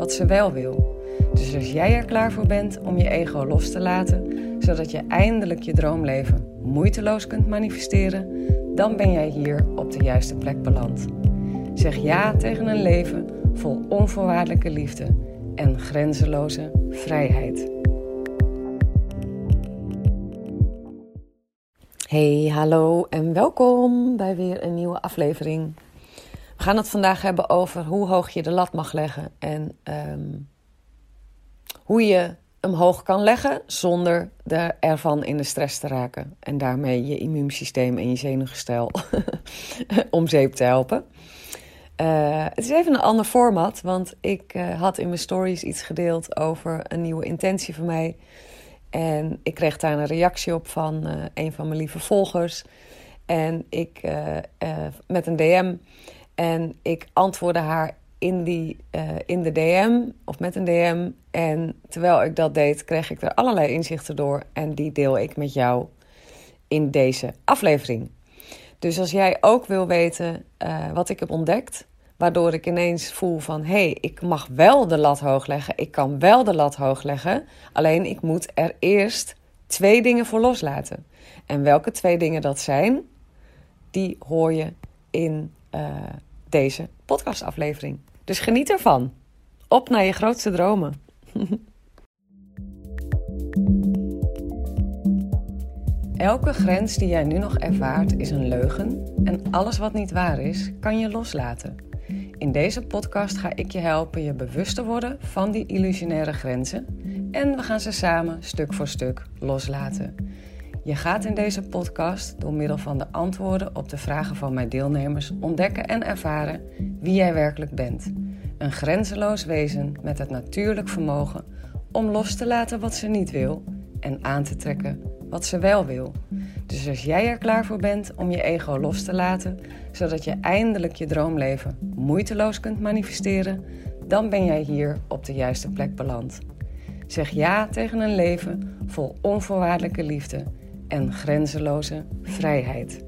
wat ze wel wil. Dus als jij er klaar voor bent om je ego los te laten, zodat je eindelijk je droomleven moeiteloos kunt manifesteren, dan ben jij hier op de juiste plek beland. Zeg ja tegen een leven vol onvoorwaardelijke liefde en grenzeloze vrijheid. Hey, hallo en welkom bij weer een nieuwe aflevering. We gaan het vandaag hebben over hoe hoog je de lat mag leggen en ehm, hoe je hem hoog kan leggen zonder er ervan in de stress te raken. En daarmee je immuunsysteem en je zenuwgestel om zeep te helpen. Uh, het is even een ander format, want ik uh, had in mijn stories iets gedeeld over een nieuwe intentie van mij. En ik kreeg daar een reactie op van uh, een van mijn lieve volgers. En ik met een DM. En ik antwoordde haar in, die, uh, in de DM of met een DM. En terwijl ik dat deed, kreeg ik er allerlei inzichten door. En die deel ik met jou in deze aflevering. Dus als jij ook wil weten uh, wat ik heb ontdekt, waardoor ik ineens voel van hé, hey, ik mag wel de lat hoog leggen, ik kan wel de lat hoog leggen, alleen ik moet er eerst twee dingen voor loslaten. En welke twee dingen dat zijn, die hoor je in uh, deze podcastaflevering. Dus geniet ervan. Op naar je grootste dromen. Elke grens die jij nu nog ervaart is een leugen en alles wat niet waar is, kan je loslaten. In deze podcast ga ik je helpen je bewust te worden van die illusionaire grenzen en we gaan ze samen stuk voor stuk loslaten. Je gaat in deze podcast door middel van de antwoorden op de vragen van mijn deelnemers ontdekken en ervaren wie jij werkelijk bent. Een grenzeloos wezen met het natuurlijk vermogen om los te laten wat ze niet wil en aan te trekken wat ze wel wil. Dus als jij er klaar voor bent om je ego los te laten, zodat je eindelijk je droomleven moeiteloos kunt manifesteren, dan ben jij hier op de juiste plek beland. Zeg ja tegen een leven vol onvoorwaardelijke liefde en grenzeloze vrijheid.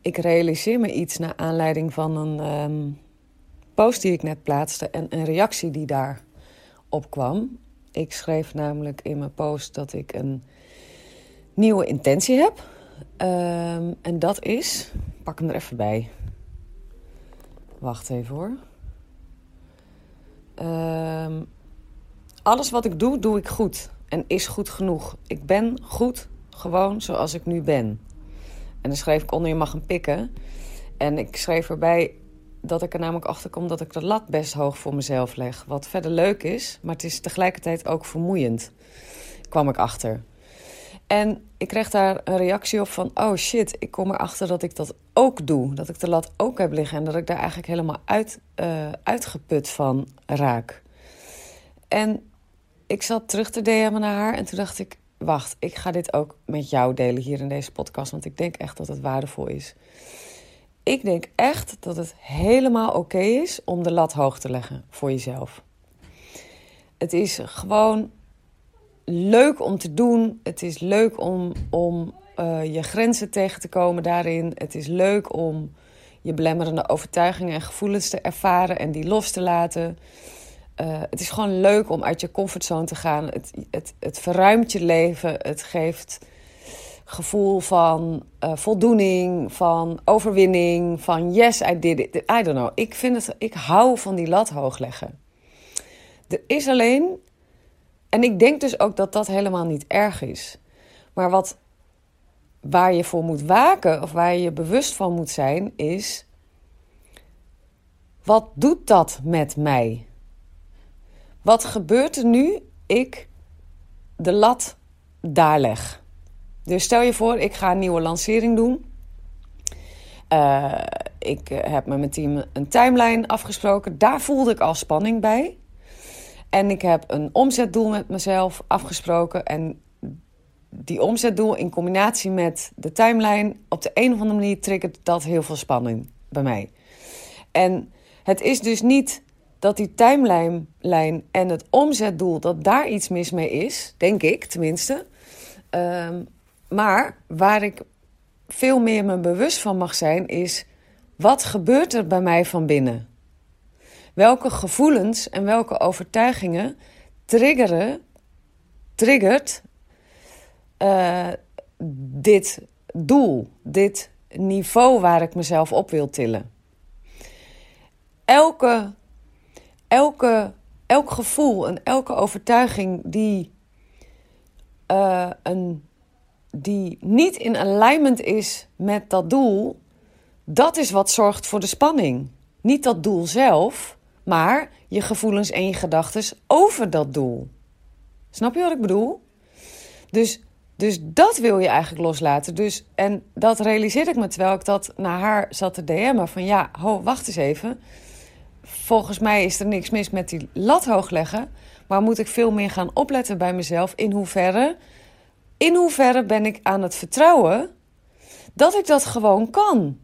Ik realiseer me iets naar aanleiding van een um, post die ik net plaatste en een reactie die daarop kwam. Ik schreef namelijk in mijn post dat ik een nieuwe intentie heb. Um, en dat is. Pak hem er even bij. Wacht even hoor. Um, alles wat ik doe, doe ik goed. En is goed genoeg. Ik ben goed, gewoon zoals ik nu ben. En dan schreef ik onder, je mag hem pikken. En ik schreef erbij dat ik er namelijk achter kom dat ik de lat best hoog voor mezelf leg. Wat verder leuk is, maar het is tegelijkertijd ook vermoeiend. Kwam ik achter. En ik kreeg daar een reactie op van: oh shit, ik kom erachter dat ik dat ook doe. Dat ik de lat ook heb liggen en dat ik daar eigenlijk helemaal uit, uh, uitgeput van raak. En ik zat terug te DM'en naar haar en toen dacht ik... wacht, ik ga dit ook met jou delen hier in deze podcast... want ik denk echt dat het waardevol is. Ik denk echt dat het helemaal oké is om de lat hoog te leggen voor jezelf. Het is gewoon leuk om te doen. Het is leuk om, om uh, je grenzen tegen te komen daarin. Het is leuk om je belemmerende overtuigingen en gevoelens te ervaren en die los te laten. Uh, het is gewoon leuk om uit je comfortzone te gaan. Het, het, het verruimt je leven. Het geeft gevoel van uh, voldoening, van overwinning, van yes, I did it. I don't know. Ik, vind het, ik hou van die lat hoog leggen. Er is alleen, en ik denk dus ook dat dat helemaal niet erg is. Maar wat, waar je voor moet waken, of waar je je bewust van moet zijn, is: wat doet dat met mij? Wat gebeurt er nu ik de lat daar leg? Dus stel je voor, ik ga een nieuwe lancering doen. Uh, ik heb met mijn team een timeline afgesproken. Daar voelde ik al spanning bij. En ik heb een omzetdoel met mezelf afgesproken. En die omzetdoel in combinatie met de timeline, op de een of andere manier triggert dat heel veel spanning bij mij. En het is dus niet dat die timeline en het omzetdoel, dat daar iets mis mee is, denk ik tenminste. Um, maar waar ik veel meer me bewust van mag zijn, is wat gebeurt er bij mij van binnen? Welke gevoelens en welke overtuigingen triggeren, triggert uh, dit doel, dit niveau waar ik mezelf op wil tillen? Elke, elke, elk gevoel en elke overtuiging die, uh, een, die niet in alignment is met dat doel, dat is wat zorgt voor de spanning. Niet dat doel zelf, maar je gevoelens en je gedachten over dat doel. Snap je wat ik bedoel? Dus, dus dat wil je eigenlijk loslaten. Dus, en dat realiseerde ik me terwijl ik dat naar haar zat te DM'en. Van ja, ho, wacht eens even. Volgens mij is er niks mis met die lat hoog leggen. Maar moet ik veel meer gaan opletten bij mezelf. In hoeverre, in hoeverre ben ik aan het vertrouwen dat ik dat gewoon kan?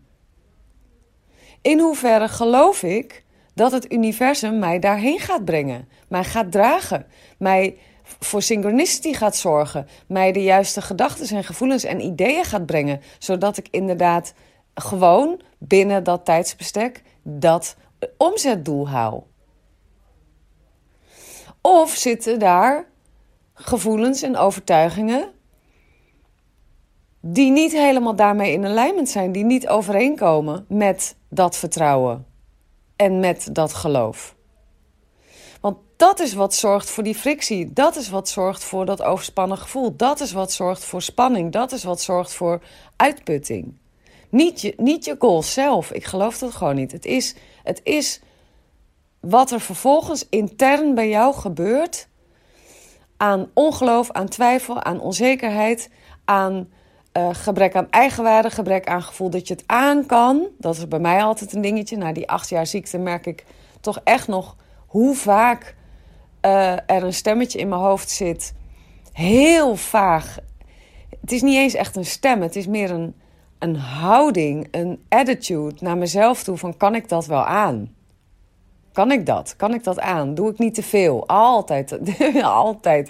In hoeverre geloof ik dat het universum mij daarheen gaat brengen, mij gaat dragen, mij voor synchronicity gaat zorgen, mij de juiste gedachten en gevoelens en ideeën gaat brengen, zodat ik inderdaad gewoon binnen dat tijdsbestek dat omzetdoel hou. Of zitten daar gevoelens en overtuigingen die niet helemaal daarmee in alignment zijn, die niet overeenkomen met dat vertrouwen en met dat geloof. Want dat is wat zorgt voor die frictie. Dat is wat zorgt voor dat overspannen gevoel. Dat is wat zorgt voor spanning. Dat is wat zorgt voor uitputting. Niet je, niet je goal zelf. Ik geloof dat gewoon niet. Het is, het is wat er vervolgens intern bij jou gebeurt. Aan ongeloof, aan twijfel, aan onzekerheid, aan uh, gebrek aan eigenwaarde, gebrek aan gevoel dat je het aan kan. Dat is bij mij altijd een dingetje. Na die acht jaar ziekte merk ik toch echt nog hoe vaak uh, er een stemmetje in mijn hoofd zit. Heel vaag. Het is niet eens echt een stem, het is meer een, een houding, een attitude naar mezelf toe van kan ik dat wel aan? Kan ik dat? Kan ik dat aan? Doe ik niet te veel? Altijd. Altijd.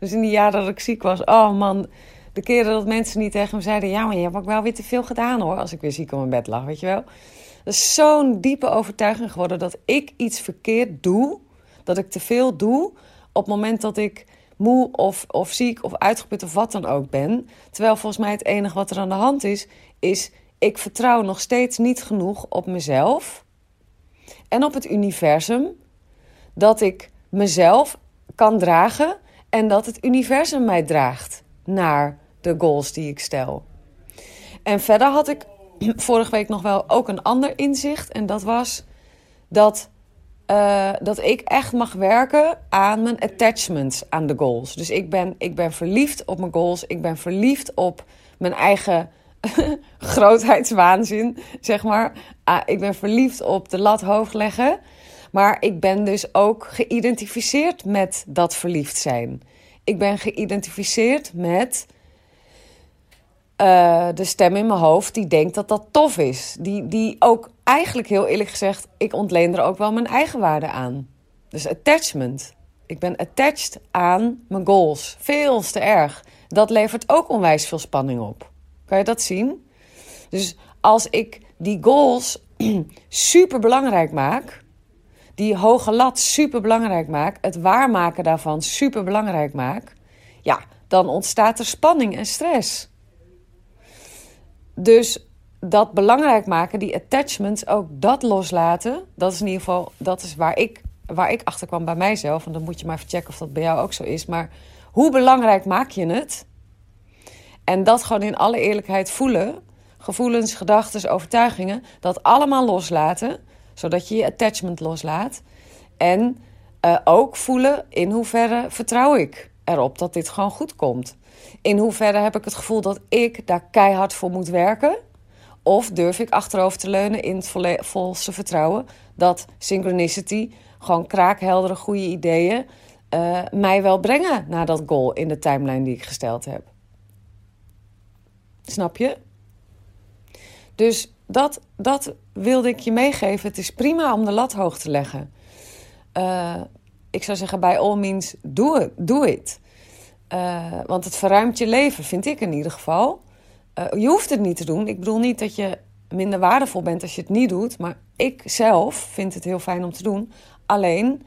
Dus in die jaren dat ik ziek was, oh man, de keren dat mensen niet tegen me zeiden: Ja, maar je hebt ook wel weer te veel gedaan hoor. Als ik weer ziek op mijn bed lag, weet je wel. Dat is zo'n diepe overtuiging geworden dat ik iets verkeerd doe. Dat ik te veel doe op het moment dat ik moe of, of ziek of uitgeput of wat dan ook ben. Terwijl volgens mij het enige wat er aan de hand is, is ik vertrouw nog steeds niet genoeg op mezelf en op het universum dat ik mezelf kan dragen en dat het universum mij draagt naar de goals die ik stel. En verder had ik vorige week nog wel ook een ander inzicht. En dat was dat, uh, dat ik echt mag werken aan mijn attachments aan de goals. Dus ik ben, ik ben verliefd op mijn goals. Ik ben verliefd op mijn eigen grootheidswaanzin, zeg maar. Ah, ik ben verliefd op de lat hoog leggen. Maar ik ben dus ook geïdentificeerd met dat verliefd zijn. Ik ben geïdentificeerd met uh, de stem in mijn hoofd die denkt dat dat tof is. Die, die ook eigenlijk heel eerlijk gezegd, ik ontleen er ook wel mijn eigen waarde aan. Dus attachment. Ik ben attached aan mijn goals. Veel te erg. Dat levert ook onwijs veel spanning op. Kan je dat zien? Dus als ik die goals super belangrijk maak, die hoge lat super belangrijk maak, het waarmaken daarvan super belangrijk maak, ja, dan ontstaat er spanning en stress. Dus dat belangrijk maken, die attachments, ook dat loslaten, dat is in ieder geval dat is waar ik, waar ik achter kwam bij mijzelf. En dan moet je maar even checken of dat bij jou ook zo is. Maar hoe belangrijk maak je het? En dat gewoon in alle eerlijkheid voelen. Gevoelens, gedachten, overtuigingen. Dat allemaal loslaten. Zodat je je attachment loslaat. En uh, ook voelen in hoeverre vertrouw ik erop dat dit gewoon goed komt. In hoeverre heb ik het gevoel dat ik daar keihard voor moet werken Of durf ik achterover te leunen in het volste vertrouwen dat synchronicity, gewoon kraakheldere goede ideeën, uh, mij wel brengen naar dat goal in de timeline die ik gesteld heb. Snap je? Dus dat, dat wilde ik je meegeven. Het is prima om de lat hoog te leggen. Uh, ik zou zeggen, bij all means, doe het. Doe het. Uh, want het verruimt je leven, vind ik in ieder geval. Uh, je hoeft het niet te doen. Ik bedoel niet dat je minder waardevol bent als je het niet doet. Maar ik zelf vind het heel fijn om te doen. Alleen,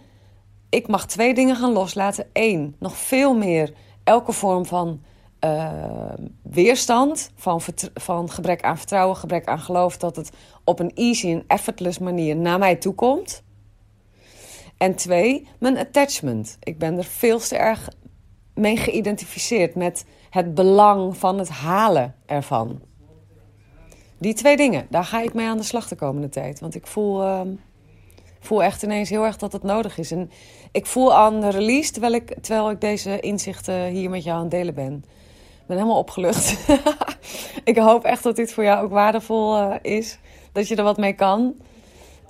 ik mag twee dingen gaan loslaten. Eén, nog veel meer elke vorm van uh, weerstand. Van, van gebrek aan vertrouwen, gebrek aan geloof. Dat het op een easy en effortless manier naar mij toe komt. En twee, mijn attachment. Ik ben er veel te erg mee geïdentificeerd met het belang van het halen ervan. Die twee dingen, daar ga ik mee aan de slag de komende tijd. Want ik voel, uh, voel echt ineens heel erg dat het nodig is. En ik voel aan de release terwijl ik, terwijl ik deze inzichten hier met jou aan het delen ben. Ik ben helemaal opgelucht. ik hoop echt dat dit voor jou ook waardevol uh, is. Dat je er wat mee kan.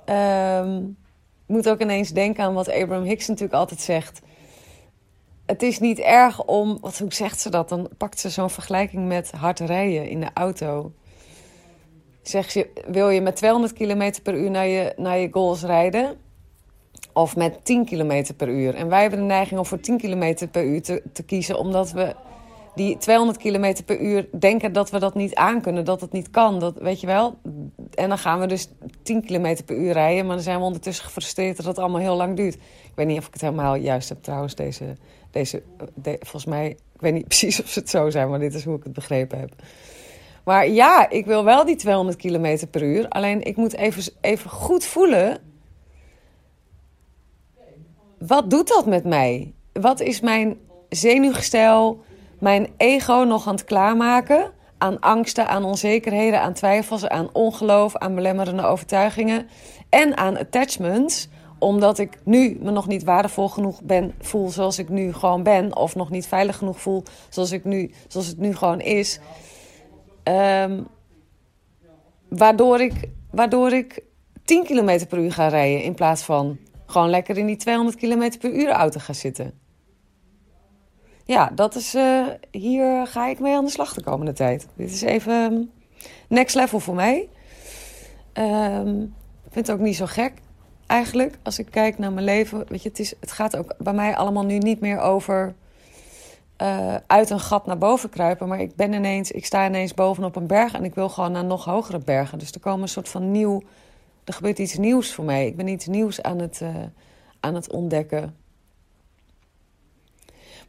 Um, ik moet ook ineens denken aan wat Abraham Hicks natuurlijk altijd zegt. Het is niet erg om, wat, hoe zegt ze dat? Dan pakt ze zo'n vergelijking met hard rijden in de auto. Zeg je, wil je met 200 km per uur naar je, naar je goals rijden? Of met 10 km per uur? En wij hebben de neiging om voor 10 km per uur te, te kiezen, omdat we die 200 km per uur denken dat we dat niet aankunnen, dat het niet kan. Dat, weet je wel? En dan gaan we dus 10 km per uur rijden, maar dan zijn we ondertussen gefrustreerd dat het allemaal heel lang duurt. Ik weet niet of ik het helemaal juist heb trouwens, deze, deze volgens mij, ik weet niet precies of ze het zo zijn, maar dit is hoe ik het begrepen heb. Maar ja, ik wil wel die 200 km per uur, alleen ik moet even, even goed voelen. Wat doet dat met mij? Wat is mijn zenuwgestel? Mijn ego nog aan het klaarmaken aan angsten, aan onzekerheden, aan twijfels, aan ongeloof, aan belemmerende overtuigingen en aan attachments omdat ik nu me nog niet waardevol genoeg ben, voel zoals ik nu gewoon ben, of nog niet veilig genoeg voel zoals, ik nu, zoals het nu gewoon is. Um, waardoor, ik, waardoor ik 10 km per uur ga rijden in plaats van gewoon lekker in die 200 km per uur auto gaan zitten ja, dat is, uh, hier ga ik mee aan de slag de komende tijd. Dit is even um, next level voor mij. Um, ik vind het ook niet zo gek eigenlijk als ik kijk naar mijn leven. Weet je, het, is, het gaat ook bij mij allemaal nu niet meer over uh, uit een gat naar boven kruipen. Maar ik ben ineens, ik sta ineens bovenop een berg en ik wil gewoon naar nog hogere bergen. Dus er komen een soort van nieuw, er gebeurt iets nieuws voor mij. Ik ben iets nieuws aan het, uh, aan het ontdekken.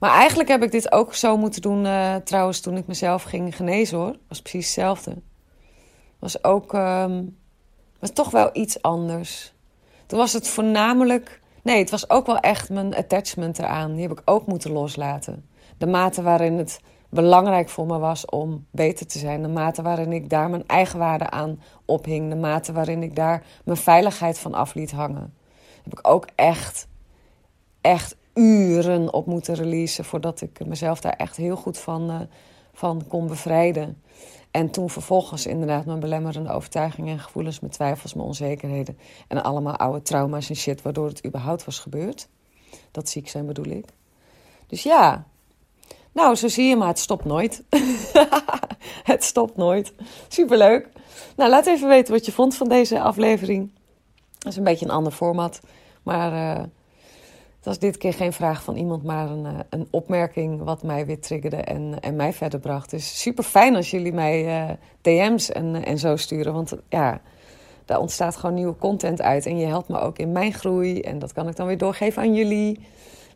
Maar eigenlijk heb ik dit ook zo moeten doen, uh, trouwens, toen ik mezelf ging genezen hoor. Was precies hetzelfde. Was ook, um, was toch wel iets anders. Toen was het voornamelijk, nee, het was ook wel echt mijn attachment eraan. Die heb ik ook moeten loslaten. De mate waarin het belangrijk voor me was om beter te zijn. De mate waarin ik daar mijn eigen waarde aan ophing. De mate waarin ik daar mijn veiligheid van af liet hangen. Heb ik ook echt, echt uren op moeten releasen voordat ik mezelf daar echt heel goed van, uh, van kon bevrijden. En toen vervolgens inderdaad mijn belemmerende overtuigingen en gevoelens, mijn twijfels, mijn onzekerheden en allemaal oude trauma's en shit waardoor het überhaupt was gebeurd. Dat ziek zijn bedoel ik. Dus ja, nou zo zie je maar, het stopt nooit. het stopt nooit. Superleuk. Nou, laat even weten wat je vond van deze aflevering. Dat is een beetje een ander format, maar... Uh, het was dit keer geen vraag van iemand, maar een, eh, een opmerking wat mij weer triggerde en, en mij verder bracht. Dus super fijn als jullie mij uh, DM's en, en zo sturen. Want ja, daar ontstaat gewoon nieuwe content uit. En je helpt me ook in mijn groei. En dat kan ik dan weer doorgeven aan jullie.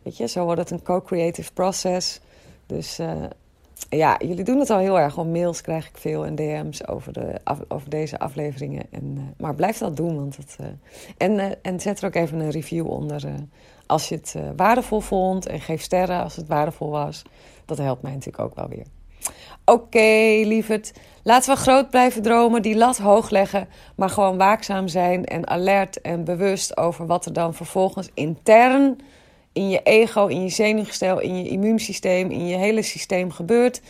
Weet je, zo wordt het een co-creative process. Dus ja, jullie doen het al heel erg. Om mails krijg ik veel en DM's over, de, over deze afleveringen. En, maar blijf dat doen. Want het, en, en zet er ook even een review onder als je het uh, waardevol vond en geef sterren als het waardevol was. Dat helpt mij natuurlijk ook wel weer. Oké, okay, lieverd. Laten we groot blijven dromen, die lat hoog leggen, maar gewoon waakzaam zijn en alert en bewust over wat er dan vervolgens intern in je ego, in je zenuwgestel, in je immuunsysteem, in je hele systeem gebeurt.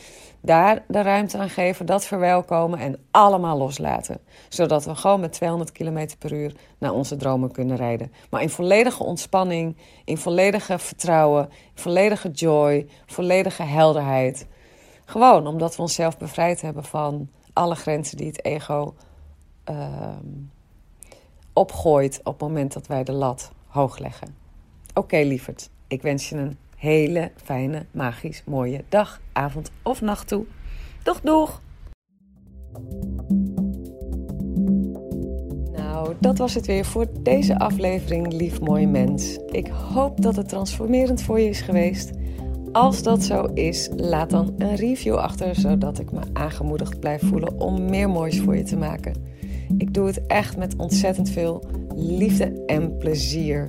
Daar de ruimte aan geven, dat verwelkomen en allemaal loslaten. Zodat we gewoon met 200 km per uur naar onze dromen kunnen rijden. Maar in volledige ontspanning, in volledige vertrouwen, in volledige joy, volledige helderheid. Gewoon omdat we onszelf bevrijd hebben van alle grenzen die het ego uh, opgooit op het moment dat wij de lat hoog leggen. Oké, lieverd, ik wens je een hele fijne, magisch, mooie dag, avond of nacht toe. Doeg, doeg! Nou, dat was het weer voor deze aflevering, lief mooie mens. Ik hoop dat het transformerend voor je is geweest. Als dat zo is, laat dan een review achter, zodat ik me aangemoedigd blijf voelen om meer moois voor je te maken. Ik doe het echt met ontzettend veel liefde en plezier.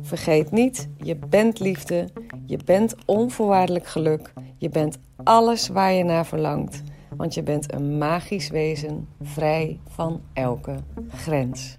Vergeet niet, je bent liefde, je bent onvoorwaardelijk geluk, je bent alles waar je naar verlangt, want je bent een magisch wezen, vrij van elke grens.